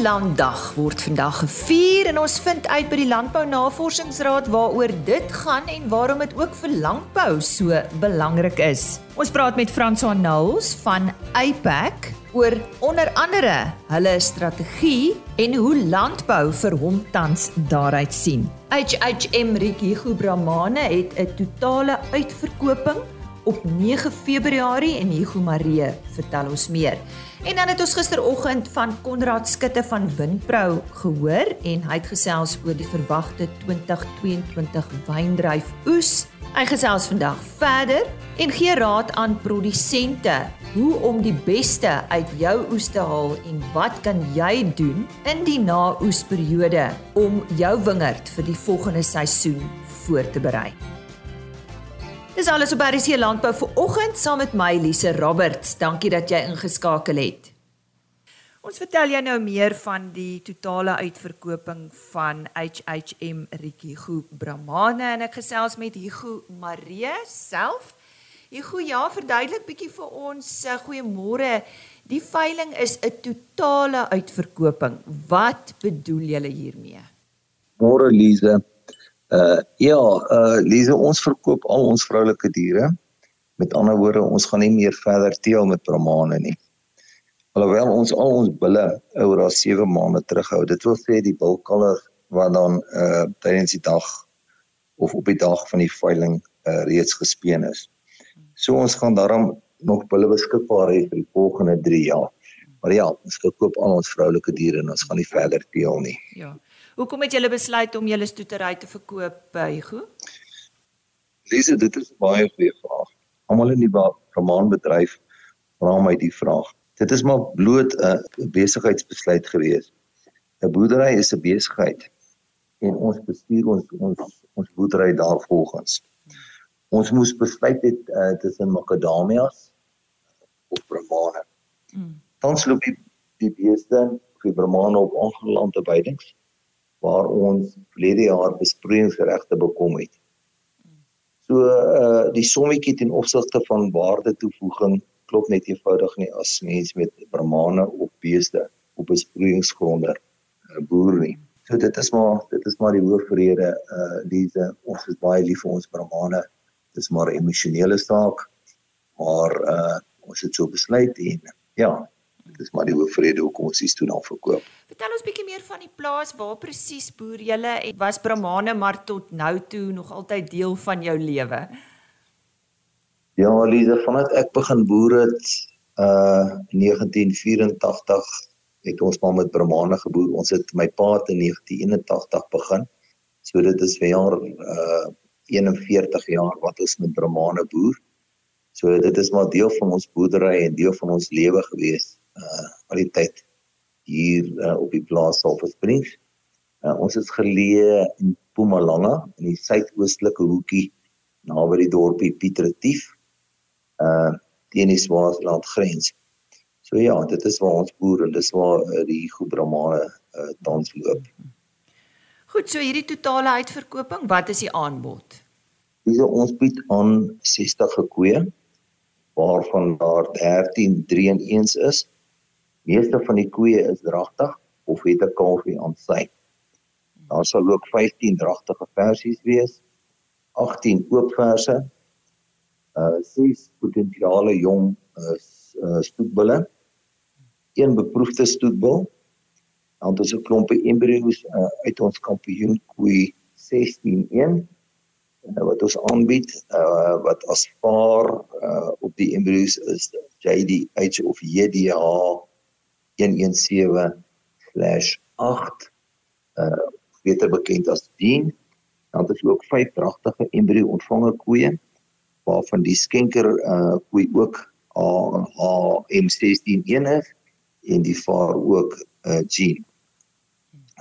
Landdag word vandag gevier en ons vind uit by die Landbou Navorsingsraad waaroor dit gaan en waarom dit ook vir landbou so belangrik is. Ons praat met François Nouls van APAC oor onder andere hulle strategie en hoe landbou vir hom tans daaruit sien. HHM Rikigo Bramane het 'n totale uitverkoping op 9 Februarie en Hugo Maree vertel ons meer. En dan het ons gisteroggend van Konrad Skutte van Windprou gehoor en hy het gesels oor die verwagte 2022 wyndryf oes. Hy gesels vandag verder en gee raad aan produsente hoe om die beste uit jou oes te haal en wat kan jy doen in die na-oesperiode om jou wingerd vir die volgende seisoen voor te berei. Dis alles op RC Landbou vir oggend saam met my Lise Roberts. Dankie dat jy ingeskakel het. Ons vertel jou nou meer van die totale uitverkoping van HHM Rikigo Brahmane en ek gesels met Hugo Maree self. Hugo, ja, verduidelik bietjie vir ons. Uh, Goeiemôre. Die veiling is 'n totale uitverkoping. Wat bedoel julle hiermee? Môre Lise. Uh ja, uh Lize, ons verkoop al ons vroulike diere. Met ander woorde, ons gaan nie meer verder teel met Brahmane nie. Alhoewel ons al ons bulle oor as 7 maande terughou. Dit wil sê die bulkalf wat dan uh tydens die dag of op die dag van die veiling uh reeds gespeen is. So ons gaan daarom nog bulle beskikbaar hê vir die volgende 3 jaar. Maar ja, ons koop al ons vroulike diere en ons gaan nie verder teel nie. Ja. Hoekom het julle besluit om julle stoetery te verkoop by Hugo? Lise, dit is 'n baie goeie vraag. Almal in die romaanbedryf vra my die vraag. Dit is maar bloot 'n besigheidsbesluit gewees. 'n Boerdery is 'n besigheid en ons bestuur ons ons ons boerdery daarvolgens. Ons moes besluit het uh, tussen makadamias of bramane. Mm. Tans loop die die beeste vir bramane op ongelande veidings waar ons verlede jaar besproeiingsregte bekom het. So uh die sommetjie ten opsigte van waarde toevoeging klop net eenvoudig nie as mens met bramane of beeste op besproeiingsgronde uh, boer nie. So dit is maar dit is maar die hoofrede uh diese ons is baie lief vir ons bramane. Dit is maar 'n emosionele saak. Maar uh ons het so besluit en ja, Dit is maar die hoofrede hoekom ons hier toe dan verkoop. Vertel ons bietjie meer van die plaas, waar presies boer julle en was Brahmane maar tot nou toe nog altyd deel van jou lewe? Ja, Lize, vanaf ek begin boer het uh 1984 het ons maar met Brahmane geboer. Ons het my pa in 1981 begin. So dit is vir jaar uh 41 jaar wat ons met Brahmane boer. So dit is maar deel van ons boerdery en deel van ons lewe gewees uh al die tyd hier uh, op die plaas Salversprings. Uh, ons is geleë in Mpumalanga in die suidoostelike hoekie naby die dorpie Pietretief uh teen die Swaziland grens. So ja, dit is waar ons boer en dis waar uh, die Gobramane uh, tans loop. Goed, so hierdie totale uitverkoping, wat is die aanbod? Dis ons bied aan 60 gekoeë waarvan daar 13 3 in 1s is Meeste van die koeie is dragtig of het 'n kalfie aan sy. Daar sal ook 15 dragtige versies wees, 18 oop verse, uh ses potensiale jong uh, uh stoetbulle, een beproefde stoetbul, dan het ons 'n klompie embryo's uh, uit ons kampioen koei 161 uh, wat ons aanbied uh wat as paar uh op die embryo's is JDH of JDH 117/8 uh beter bekend as dien. Dan het ons ook vyf pragtige embryo ontvanger koeie waarvan die skenker uh koei ook AM161 is en die vaar ook uh gene.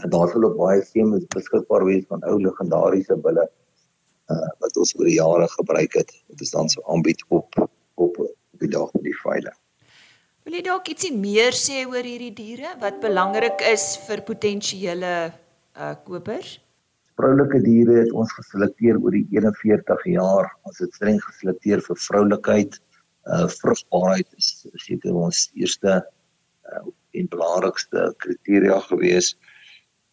En daar ook baie semes beskikbaar wees van ou legendariese bulle uh wat ons oor die jare gebruik het. Dit is dan so aanbied op op op die dag van die veiling. Wil jy dalk ietsie meer sê oor hierdie diere wat belangrik is vir potensiële uh kopers? Vroulike diere het ons geselekteer oor die 41 jaar. Ons het streng geselekteer vir vroulikheid. Uh vrugbaarheid is seker ons eerste uh en belangrikste kriteria gewees.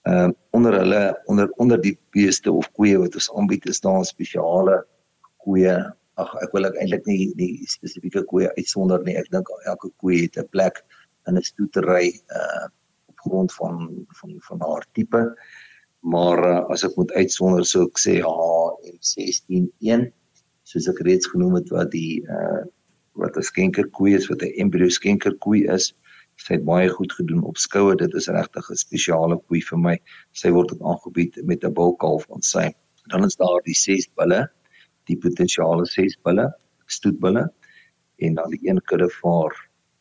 Ehm uh, onder hulle onder onder die beeste of koeie wat ons aanbied is daar spesiale koeie. Ag ek wil eintlik nie die spesifieke koeie uitsonder nie. Ek dink elke koe het 'n plek in 'n stoetery uh op grond van van van haar tipe. Maar uh, as ek moet uitsonder sou ek sê HM161 soos ek reeds genoem het wat die uh wat 'n skenkerkoe is wat 'n embrio skenkerkoe is. Sy het baie goed gedoen op skoue. Dit is regtig 'n spesiale koe vir my. Sy word ook aangebied met 'n bulkalf aan sy. Dan is daar die 6 bulle, die potensiale 6 bulle, stoetbulle en dan die een kudde vir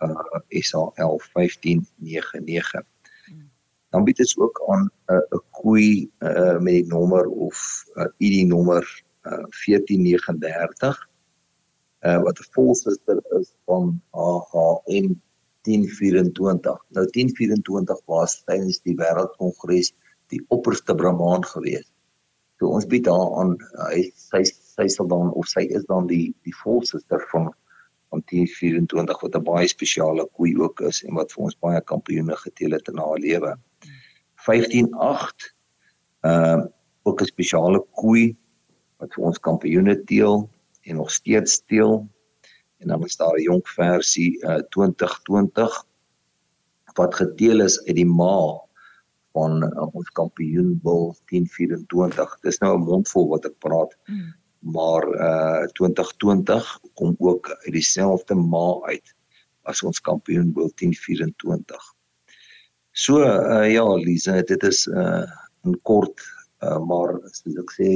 uh SAL 1599. Dan bied dit ook aan 'n uh, 'n koe uh met die nommer of uh, ID nommer uh 1439 uh, wat 'n volsuster is van AHM 1024. Nou 1024 was tydens die wêreldkongres die opperste Brahman gewees. So ons bied haar aan hy sy sy sal dan of sy is dan die die volsuster van van 1024 wat 'n baie spesiale koei ook is en wat vir ons baie kampioene geteel het in haar lewe. 158 ehm uh, ook 'n spesiale koei wat vir ons kampioene teel en nog steeds steel. En dan is daar 'n jonk versie uh 2020 wat geteel is uit die ma van uh, ons kampioen bil 1024. Dis nou 'n mondvol wat ek praat. Mm. Maar uh 2020 kom ook uit dieselfde ma uit as ons kampioen bil 1024. So uh ja, Lisa, dit is uh 'n kort uh maar soos ek sê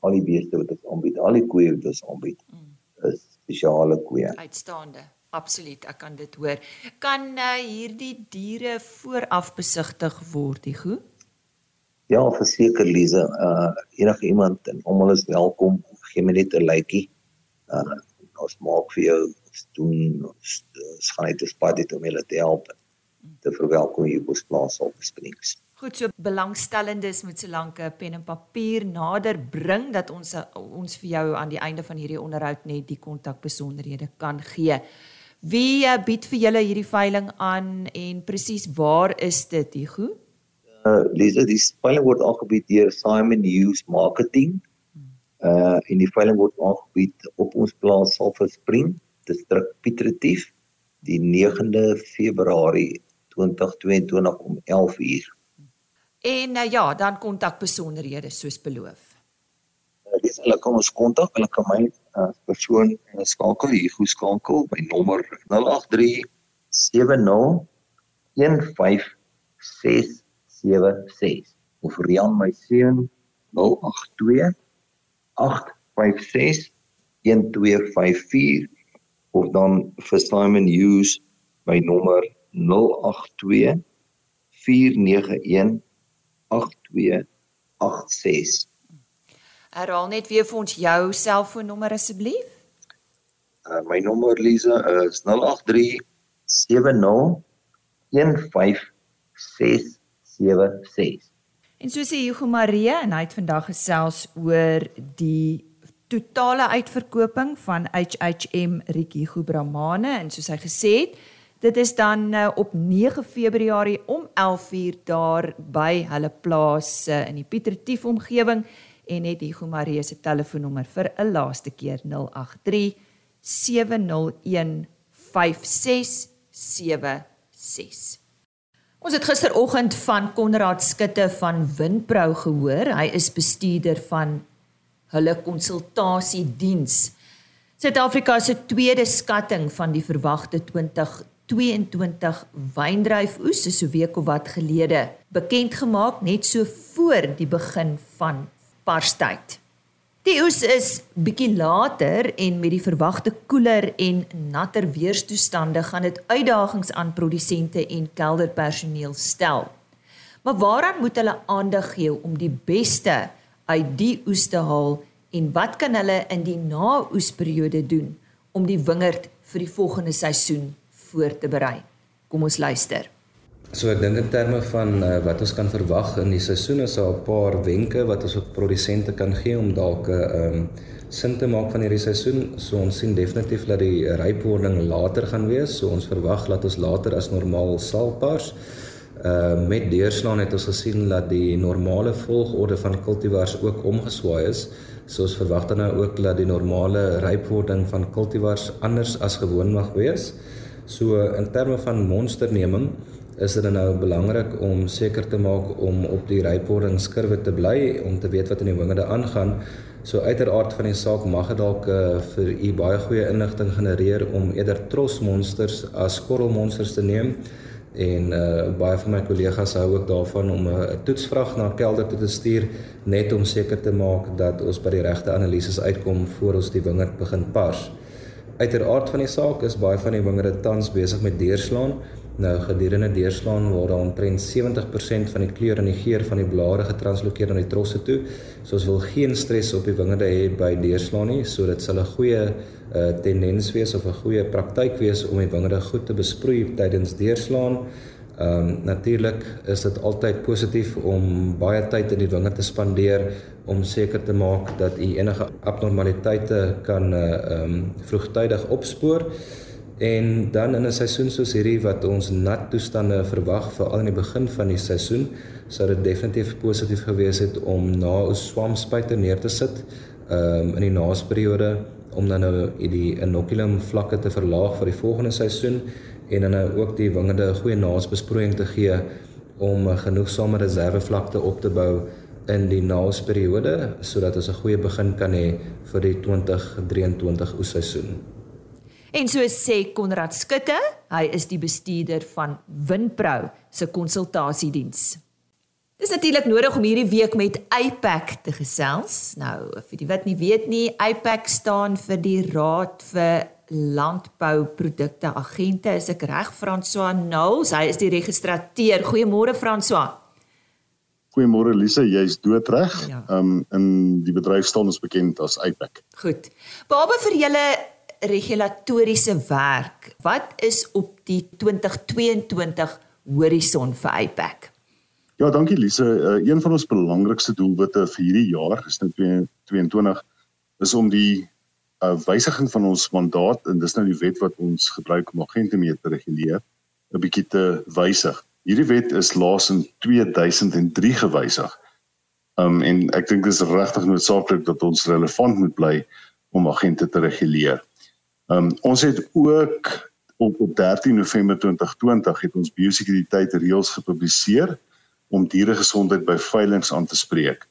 al die beeste wat ons aanbied, al die koeie wat ons aanbied, mm. is spesiale koeie. Uitstaande. Absoluut, ek kan dit hoor. Kan uh, hierdie diere vooraf besigtig word, Hugo? Ja, verseker Lize, uh enige iemand en almal is welkom. Gee my net 'n likeie. Uh ons maak vir jou doen ons gaan net 'n spadie om julle te help te verwelkom hier op ons plaas op Springs. Goed, so belangstellendes moet solank 'n pen en papier nader bring dat ons ons vir jou aan die einde van hierdie onderhoud net die kontakbesonderhede kan gee. Wie uh, bied vir julle hierdie veiling aan en presies waar is dit, Hugo? Uh Lisa, die veiling word aangebied deur Simon Hughes Marketing. Uh en die veiling word aangebied op ons plaas Sulphur Spring, distrik Pietretief, die 9de Februarie 2022 om 11:00. En uh, ja, dan kontak besonderhede soos beloof. Uh, dis hulle kom ons kontak, hulle kan my uh, persoon uh, skakel hier goed skakel by nommer 083 70 15676 of Rian my seun 082 856 1254 of dan vir Simon Hughes by nommer 082 491 8286. Herhaal net weer vir ons jou selfoonnommer asseblief. Uh, my nommer Lisa is 083 70 15676. En so sê Hugo Marie en hy het vandag gesels oor die totale uitverkoping van HHM Rikigo Brahmane en soos hy gesê het Dit is dan uh, op 9 Februarie om 11:00 daar by hulle plaas uh, in die Pietertief omgewing en net Hugo Marie se telefoonnommer vir 'n laaste keer 083 701 5676. Ons het gisteroggend van Konrad Skutte van Windprou gehoor. Hy is bestuurder van hulle konsultasiediens. Suid-Afrika se tweede skatting van die verwagte 22 wyndryfoes is so week of wat gelede bekend gemaak net so voor die begin van Parstyd. Die oes is bietjie later en met die verwagte koeler en natter weerstoestande gaan dit uitdagings aan produsente en kelderpersoneel stel. Maar waaraan moet hulle aandag gee om die beste uit die oes te haal en wat kan hulle in die na-oesperiode doen om die wingerd vir die volgende seisoen voor te berei. Kom ons luister. So ek dink in terme van uh, wat ons kan verwag in die seisoen is daar 'n paar wenke wat ons op produsente kan gee om dalk 'n uh, um, sin te maak van hierdie seisoen. So ons sien definitief dat die rypwording later gaan wees. So ons verwag dat ons later as normaal sal pars. Uh met deurslaan het ons gesien dat die normale volgorde van kultivars ook omgeswaai is. So ons verwag dan nou ook dat die normale rypwording van kultivars anders as gewoon mag wees. So in terme van monsterneming is dit nou belangrik om seker te maak om op die rypwordingskurwe te bly om te weet wat in die wingerde aangaan. So uiteraard van die saak mag dit dalk uh, vir u baie goeie inligting genereer om eerder trosmonsters as korrelmonsters te neem en uh baie van my kollegas hou ook daarvan om 'n uh, toetsvraag na kelder toe te stuur net om seker te maak dat ons by die regte analises uitkom voor ons die wingerd begin pars. Uiteraard van die saak is baie van die wingerde tans besig met deurslaan. Nou gedurende deurslaan word daar omtrent 70% van die kleur en die geur van die blare getranslokeer na die trosse toe. So ons wil geen stres op die wingerde hê by deurslaan nie, so dit sal 'n goeie uh, tendens wees of 'n goeie praktyk wees om die wingerde goed te besproei tydens deurslaan. Ehm um, natuurlik is dit altyd positief om baie tyd in die wingerd te spandeer om seker te maak dat u enige abnormaliteite kan eh, ehm uh, um, vroegtydig opspoor. En dan in 'n seisoen soos hierdie wat ons nat toestande verwag vir al in die begin van die seisoen, sou dit definitief positief gewees het om na 'n swamspuiter neer te sit ehm um, in die naasperiode om dan nou die inoculum vlakke te verlaag vir die volgende seisoen en dan nou ook die wingerde 'n goeie naasbesproeiing te gee om 'n genoegsame reservevlakte op te bou in die naasperiode sodat ons 'n goeie begin kan hê vir die 2023 oesseisoen. En so sê Konrad Skutte, hy is die bestuurder van Winpro se konsultasiediens. Dis natuurlik nodig om hierdie week met APAC te gesels. Nou, vir die wat nie weet nie, APAC staan vir die Raad vir Landbouprodukte Agente. Is ek reg, François Nouls? Hy is die registrateur. Goeiemôre François. Goeiemôre Lise, jy's doodreg. Ja. Um in die bedryf staan ons bekend as APAC. Goed. Behalwe vir julle regulatoriese werk, wat is op die 2022 horison vir APAC? Ja, dankie Lise. Uh, een van ons belangrikste doelwitte vir hierdie jaar, is nou 2022, is om die uh, wysiging van ons mandaat en dis nou die wet wat ons gebruik om agente mee te reguleer, 'n bietjie te wysig. Hierdie wet is laas in 2003 gewysig. Um en ek dink dit is regtig noodsaaklik dat ons relevant moet bly om agente te reguleer. Um ons het ook op 13 November 2020 het ons biosekuriteit reëls gepubliseer om dieregesondheid by veilinge aan te spreek.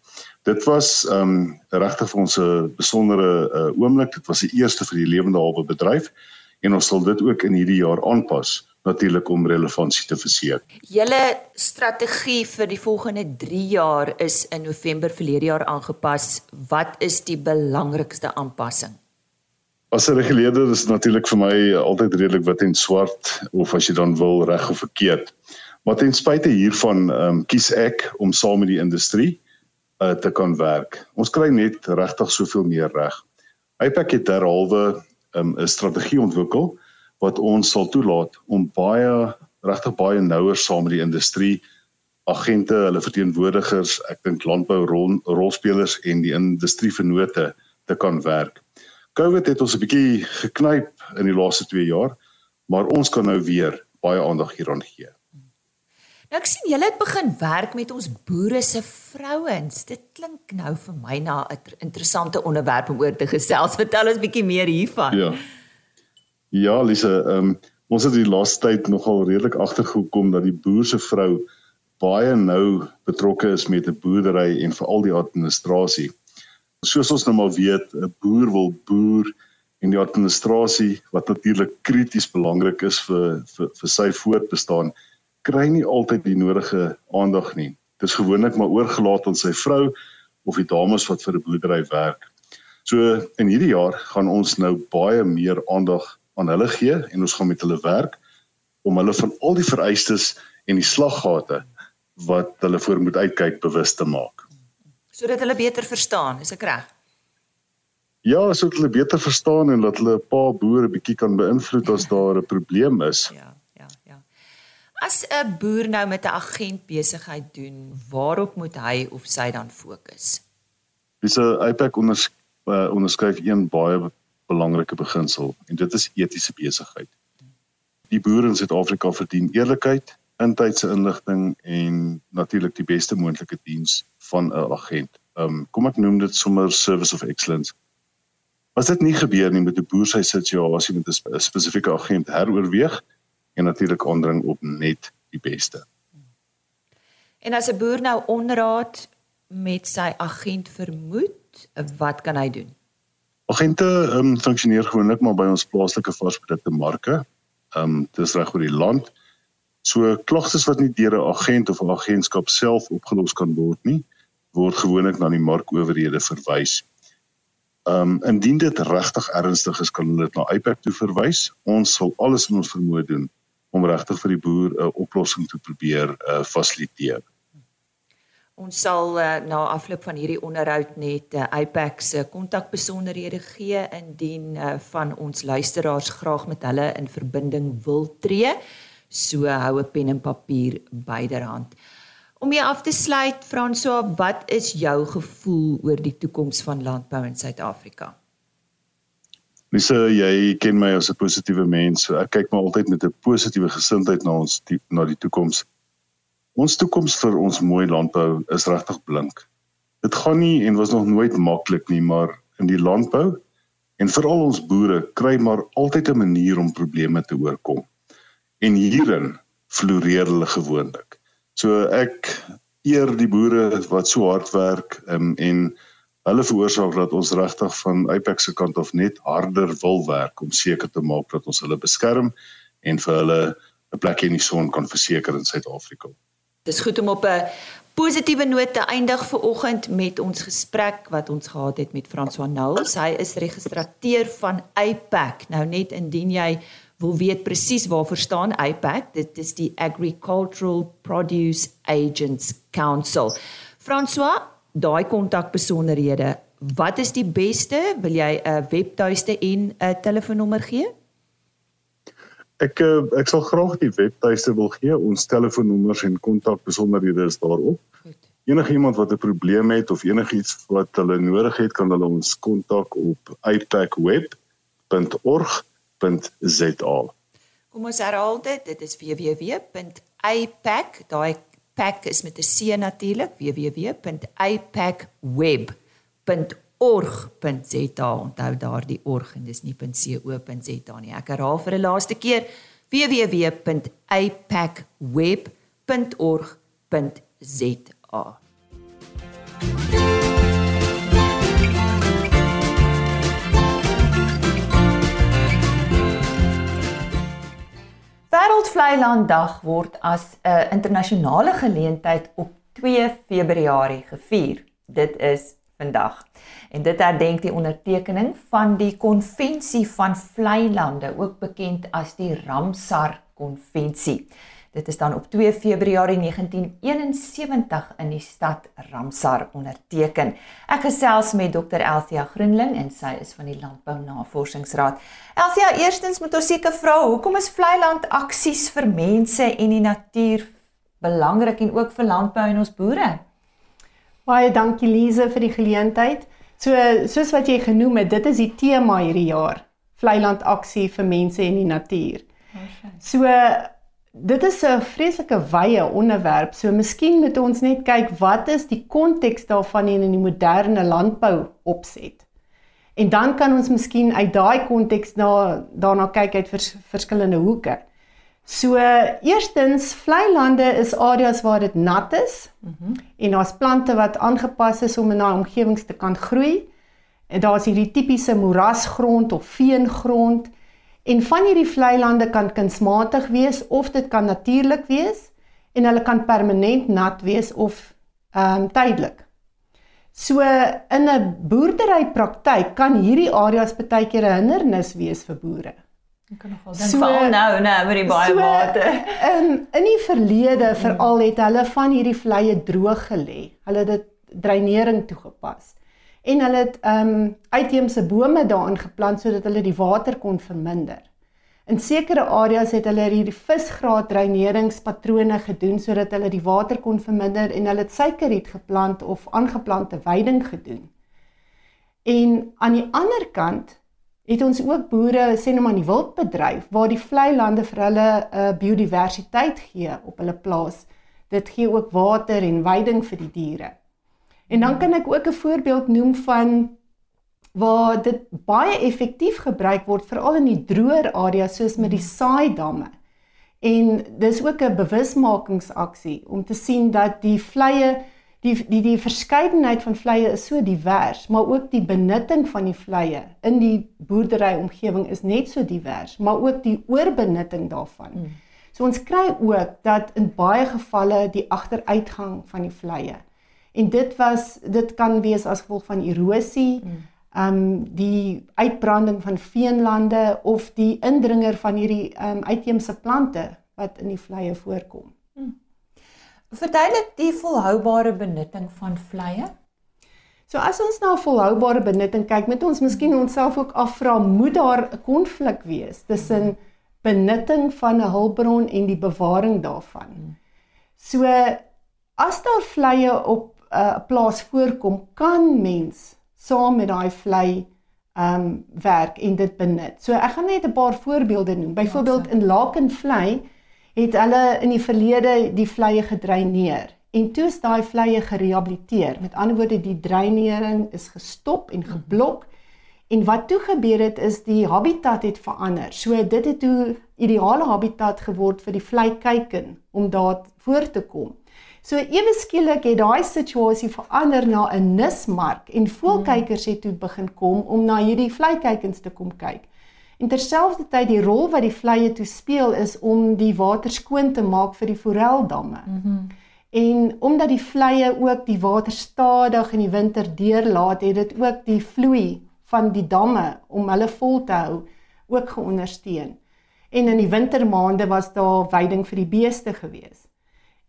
Dit was ehm um, regtig vir ons 'n besondere uh, oomblik. Dit was die eerste vir die lewende hawe bedryf en ons sal dit ook in hierdie jaar aanpas natuurlik om relevantie te verseker. Julle strategie vir die volgende 3 jaar is in November verlede jaar aangepas. Wat is die belangrikste aanpassing? As 'n reguleerder is natuurlik vir my altyd redelik wit en swart of as jy dan wil reg of verkeerd. Maar ten spyte hiervan um, kies ek om saam met die industrie uh, te kan werk. Ons kry net regtig soveel meer reg. IPAC het derhalwe ehm, 'n um, strategie ontwikkel wat ons sal toelaat om baie regtig baie nouer saam met die industrie agente, hulle verteenwoordigers, ek dink landbou rol, rolspelers en die industrievennote te kan werk. COVID het ons 'n bietjie geknyp in die laaste 2 jaar, maar ons kan nou weer baie aandag hieraan gee. Nou ek sien julle het begin werk met ons boere se vrouens. Dit klink nou vir my na 'n interessante onderwerp om oor te gesels. Vertel ons bietjie meer hiervan. Ja. Ja, Lise, ehm um, ons het die laaste tyd nogal redelik agtergekom dat die boer se vrou baie nou betrokke is met 'n boerdery en veral die administrasie. Soos ons nou maar weet, 'n boer wil boer en die administrasie wat natuurlik krities belangrik is vir vir vir sy voortbestaan kry nie altyd die nodige aandag nie. Dit is gewoonlik maar oorgelaat aan sy vrou of die dames wat vir 'n boerdery werk. So in hierdie jaar gaan ons nou baie meer aandag aan hulle gee en ons gaan met hulle werk om hulle van al die vereistes en die slaggate wat hulle voor moet uitkyk bewus te maak. Sodat hulle beter verstaan, is ek reg? Ja, sodat hulle beter verstaan en dat hulle 'n paar boere bietjie kan beïnvloed as daar 'n probleem is. Ja. As 'n boer nou met 'n agent besigheid doen, waarop moet hy of sy dan fokus? Dis 'n IPAC onders, uh, onderskryf een baie belangrike beginsel en dit is etiese besigheid. Die boere in Suid-Afrika verdien eerlikheid, intydse inligting en natuurlik die beste moontlike diens van 'n agent. Um kom ek noem dit sommer service of excellence. As dit nie gebeur nie met 'n boer sy situasie met 'n spesifieke agent heroorweeg en natuurlik aandring op net die beste. En as 'n boer nou onraad met sy agent vermoed, wat kan hy doen? Agente um, funksioneer gewoonlik maar by ons plaaslike varsprodukte marke. Ehm um, dis reg oor die land. So klagtes wat nie deur 'n agent of 'n agentskap self opgelos kan word nie, word gewoonlik na die markowerhede verwys. Ehm um, indien dit regtig ernstig is, kan hulle dit na IPAC toe verwys. Ons sal alles in ons vermoë doen om regtig vir die boer 'n oplossing te probeer uh, fasiliteer. Ons sal uh, na afloop van hierdie onderhoud net uh, IPAC se kontakbesonderhede gee indien uh, van ons luisteraars graag met hulle in verbinding wil tree. So hou 'n pen en papier byderhand. Om jy af te sluit, François, wat is jou gevoel oor die toekoms van landbou in Suid-Afrika? Lise, jy ken my as 'n positiewe mens. Ek kyk maar altyd met 'n positiewe gesindheid na ons die, na die toekoms. Ons toekoms vir ons mooi landbou is regtig blink. Dit gaan nie en was nog nooit maklik nie, maar in die landbou en veral ons boere kry maar altyd 'n manier om probleme te oorkom. En hierin floreer hulle gewoonlik. So ek eer die boere wat so hard werk um, en hulle veroorsaak dat ons regtig van Apex se kant af net harder wil werk om seker te maak dat ons hulle beskerm en vir hulle 'n plek in die son kan verseker in Suid-Afrika. Dis goed om op 'n positiewe noot te eindig vir oggend met ons gesprek wat ons gehad het met François Nouls. Hy is registrateur van APAC. Nou net indien jy wil weet presies waarvoor staan APAC, dit is die Agricultural Produce Agents Council. François, daai kontakbesonderhede. Wat is die beste? Wil jy 'n webtuiste en 'n telefoonnommer gee? Ek eh, ek sal graag die webtuiste wil gee. Ons telefoonnommers en kontakbesonderhede is daarop. Goed. Enige iemand wat 'n probleem het of enigiets wat hulle nodig het, kan hulle ons kontak op ipack.web.org.za. Kom ons herhaal dit. Dit is www.ipack, daai pack is met 'n C natuurlik www.ipackWeb.org.za onthou daardie org en dis nie .co.za nie ek herhaal vir 'n laaste keer www.ipackWeb.org.za Wêreldvlei Land word as 'n internasionale geleentheid op 2 Februarie gevier. Dit is vandag. En dit herdenk die ondertekening van die konvensie van vlei lande, ook bekend as die Ramsar konvensie. Dit is dan op 2 Februarie 1971 in die stad Ramsar onderteken. Ek gesels met Dr Elsia Groenling en sy is van die Landbou Navorsingsraad. Elsia, eerstens moet ons seker vra, hoekom is vleiland aksies vir mense en die natuur belangrik en ook vir landbou en ons boere? Baie dankie Lize vir die geleentheid. So soos wat jy genoem het, dit is die tema hierdie jaar. Vleiland aksie vir mense en die natuur. So Dit is 'n vreeslike wye onderwerp. So miskien moet ons net kyk wat is die konteks daarvan in die moderne landbou opset. En dan kan ons miskien uit daai konteks na daarna kyk uit vers, verskillende hoeke. So eerstens, vlei lande is areas waar dit nat is. Mm -hmm. En daar's plante wat aangepas is om in daai omgewings te kan groei. En daar's hierdie tipiese moerasgrond of veengrond. En van hierdie vlei lande kan kunsmatig wees of dit kan natuurlik wees en hulle kan permanent nat wees of ehm um, tydelik. So in 'n boerderypraktyk kan hierdie areas baie keer 'n hindernis wees vir boere. Ek kan nogal dink so, veral nou, nou met die baie so, water. In in die verlede veral het hulle van hierdie vleie droog gelê. Hulle het dit dreinering toegepas en hulle het ehm um, uitheemse bome daarin geplant sodat hulle die water kon verminder. In sekere areas het hulle hierdie visgraat dreineringspatrone gedoen sodat hulle die water kon verminder en hulle het suikerriet geplant of aangeplante weiding gedoen. En aan die ander kant het ons ook boere sê nou maar in die wildbedryf waar die vlei lande vir hulle 'n uh, eh, biodiversiteit gee op hulle plaas. Dit gee ook water en weiding vir die diere. En dan kan ek ook 'n voorbeeld noem van waar dit baie effektief gebruik word veral in die droër areas soos met die saaidamme. En dis ook 'n bewusmakingsaksie om te sien dat die vleie die die die verskeidenheid van vleie is so divers, maar ook die benutting van die vleie in die boerdery omgewing is net so divers, maar ook die oorbenutting daarvan. Hmm. So ons kry ook dat in baie gevalle die agteruitgang van die vleie. En dit was dit kan wees as gevolg van erosie, hmm ehm um, die uitbranding van veenlande of die indringer van hierdie ehm um, uitheemse plante wat in die vleie voorkom. Hmm. Verduidelik die volhoubare benutting van vleie. So as ons na volhoubare benutting kyk, moet ons miskien onsself ook afvra, moet daar 'n konflik wees tussen benutting van 'n hulpbron en die bewaring daarvan? So as daar vleie op uh, plaas voorkom, kan mens saam met daai vlei ehm um, werk en dit benut. So ek gaan net 'n paar voorbeelde noem. Byvoorbeeld in Lakenvlei het hulle in die verlede die vleie gedreineer en toe is daai vleie gerehabiliteer. Met ander woorde die dreinering is gestop en geblok. En wat toe gebeur het is die habitat het verander. So dit het toe ideale habitat geword vir die vleikuiken om daar voor te kom. So ewe skielik het daai situasie verander na 'n nismark en voelkykers het toe begin kom om na hierdie vleikykens te kom kyk. En terselfdertyd die rol wat die vleie toe speel is om die water skoon te maak vir die foreldamme. Mm -hmm. En omdat die vleie ook die water stadig in die winter deurlaat, het dit ook die vloei van die damme om hulle vol te hou ook geondersteun. En in die wintermaande was daar veiding vir die beeste geweest.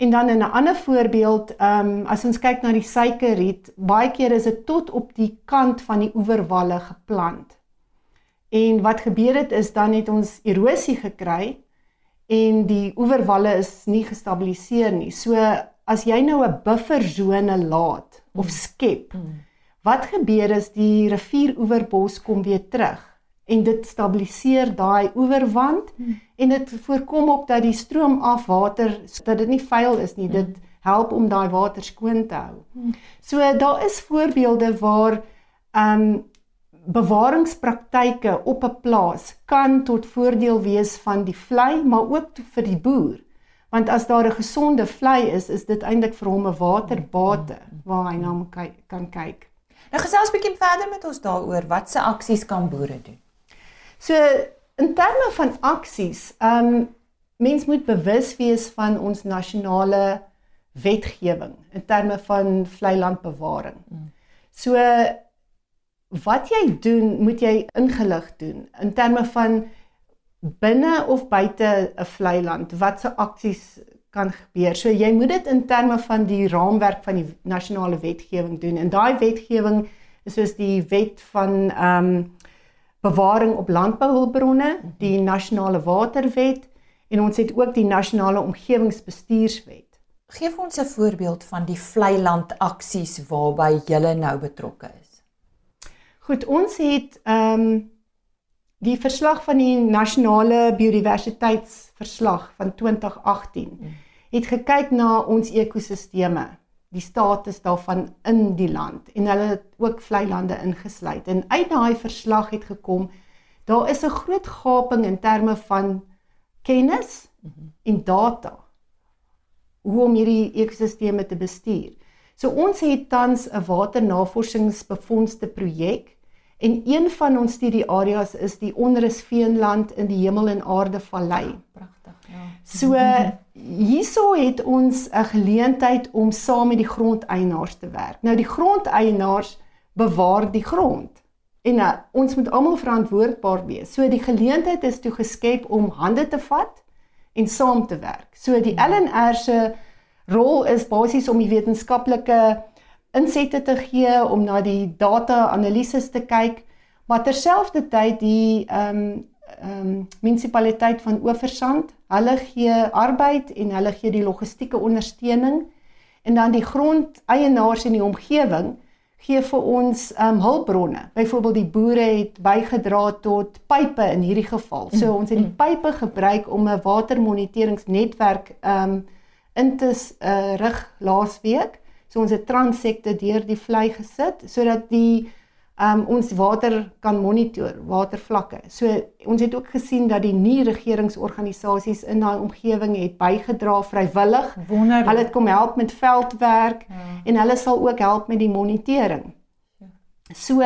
En dan in 'n ander voorbeeld, ehm um, as ons kyk na die suikerriet, baie keer is dit tot op die kant van die oeverwalle geplant. En wat gebeur het is dan het ons erosie gekry en die oeverwalle is nie gestabiliseer nie. So as jy nou 'n buffersone laat of hmm. skep, hmm. wat gebeur is die rivieroeverbos kom weer terug en dit stabiliseer daai oeverwand hmm. en dit voorkom ook dat die stroom af water dat dit nie vuil is nie dit hmm. help om daai water skoon te hou. Hmm. So daar is voorbeelde waar ehm um, bewaringspraktyke op 'n plaas kan tot voordeel wees van die vlei maar ook vir die boer. Want as daar 'n gesonde vlei is, is dit eintlik vir hom 'n waterbate waar hy na kan kyk. Nou gesels 'n bietjie verder met ons daaroor wat se aksies kan boere doen? So in terme van aksies, ehm um, mens moet bewus wees van ons nasionale wetgewing in terme van vlei landbewaring. So wat jy doen, moet jy ingelig doen in terme van binne of buite 'n vlei land, watse aksies kan gebeur. So jy moet dit in terme van die raamwerk van die nasionale wetgewing doen. En daai wetgewing is soos die wet van ehm um, bewaring op landbouhulpbronne, die nasionale waterwet en ons het ook die nasionale omgewingsbestuurswet. Geef ons 'n voorbeeld van die vlei land aksies waarby julle nou betrokke is. Goed, ons het ehm um, die verslag van die nasionale biodiversiteitsverslag van 2018 het gekyk na ons ekosisteme die status daarvan in die land en hulle het ook vlei lande ingesluit. En uit daai verslag het gekom daar is 'n groot gaping in terme van kennis en data hoe om hierdie ekosisteme te bestuur. So ons het tans 'n waternavorsingsbefondste projek en een van ons studieareas is die onrusveenland in die hemel en aarde vallei. Pragtig, ja. So hierso het ons 'n geleentheid om saam met die grondeienaars te werk. Nou die grondeienaars bewaar die grond. En uh, ons moet almal verantwoordbaar wees. So die geleentheid is toe geskep om hande te vat en saam te werk. So die LNR se rol is basies om die wetenskaplike insette te gee om na die data analises te kyk, maar terselfdertyd die ehm um, ehm um, munisipaliteit van Oeversand. Hulle gee arbeid en hulle gee die logistieke ondersteuning en dan die grondeienaars in die omgewing gee vir ons ehm um, hulpbronne. Byvoorbeeld die boere het bygedra tot pipe in hierdie geval. So mm. ons het die pipe gebruik om 'n watermoniteringsnetwerk ehm um, in te uh, rig laasweek. So ons het transekte deur die vlei gesit sodat die um ons water kan monitor watervlakke. So ons het ook gesien dat die nie regeringsorganisasies in daai omgewing het bygedra vrywillig. Wonderlik. Hulle het kom help met veldwerk ja. en hulle sal ook help met die monitering. Ja. So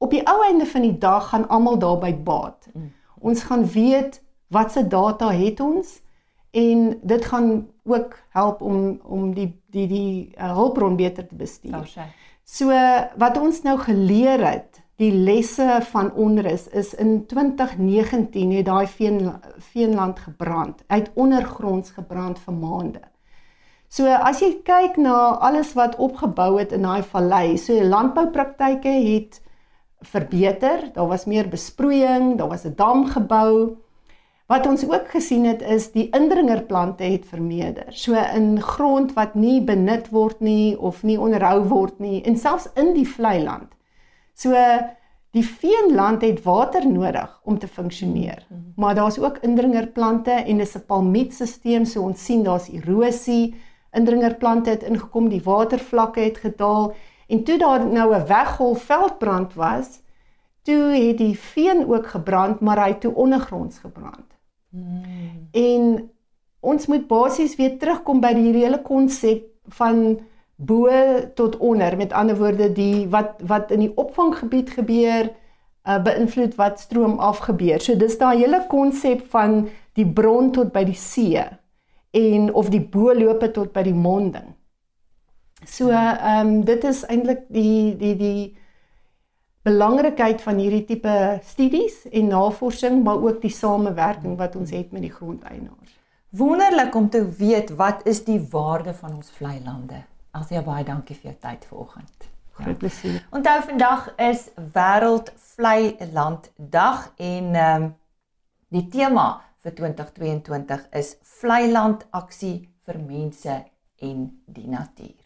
op die ou einde van die dag gaan almal daarby baat. Mm. Ons gaan weet watse data het ons en dit gaan ook help om om die die die uh, hulpbron beter te bestuur. Daar's hy. So wat ons nou geleer het, die lesse van onrus is in 2019 het daai veen veenland gebrand, uit ondergronds gebrand vir maande. So as jy kyk na alles wat opgebou het in daai vallei, so landboupraktyke het verbeter, daar was meer besproeiing, daar was 'n dam gebou. Wat ons ook gesien het is die indringerplante het vermeerder. So in grond wat nie benut word nie of nie onderhou word nie en selfs in die vlei land. So die veenland het water nodig om te funksioneer. Maar daar's ook indringerplante en dis 'n palmietstelsel so ons sien daar's erosie. Indringerplante het ingekom, die watervlakke het gedaal en toe daar nou 'n weggolf veldbrand was, toe het die veen ook gebrand, maar hy het toe ondergronds gebrand. Hmm. En ons moet basies weer terugkom by die hele konsep van bo tot onder. Met ander woorde, die wat wat in die opvanggebied gebeur, uh, beïnvloed wat stroom af gebeur. So dis daai hele konsep van die bron tot by die see en of die boelope tot by die monding. So ehm um, dit is eintlik die die die belangrikheid van hierdie tipe studies en navorsing, maar ook die samewerking wat ons het met die grondeienaars. Wonderlik om te weet wat is die waarde van ons vlei lande. Alsia baie dankie vir jou tyd vanoggend. Groot plesier. Ja. Onthou vandag is wêreld vlei land dag en ehm um, die tema vir 2022 is vlei land aksie vir mense en die natuur.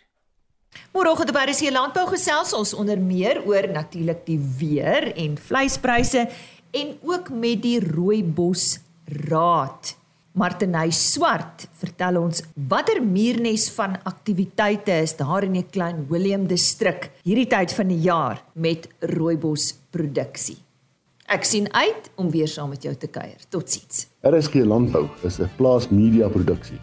Môreoggend op RC Landbou gesels ons onder meer oor natuurlik die weer en vleispryse en ook met die Rooibos Raad. Martinay Swart vertel ons watter muurnes van aktiwiteite is daar in die Klein Willem distrik hierdie tyd van die jaar met rooibos produksie. Ek sien uit om weer saam met jou te kuier. Totsiens. RSG Landbou is 'n plaas media produksie